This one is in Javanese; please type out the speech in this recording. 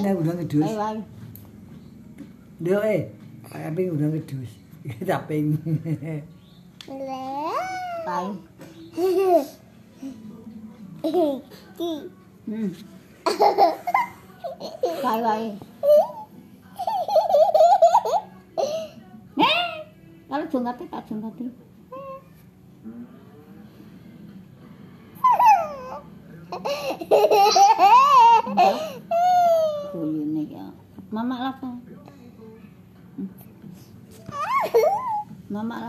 nang udang kedus. Ayo ayo. Nduk eh, aping udang kedus. Taping. Ayo. Hmm. Ayo ayo. Eh, kalau jongkate tak jongkate. Guyune ya. mama lapang. Hmm. mama lapang.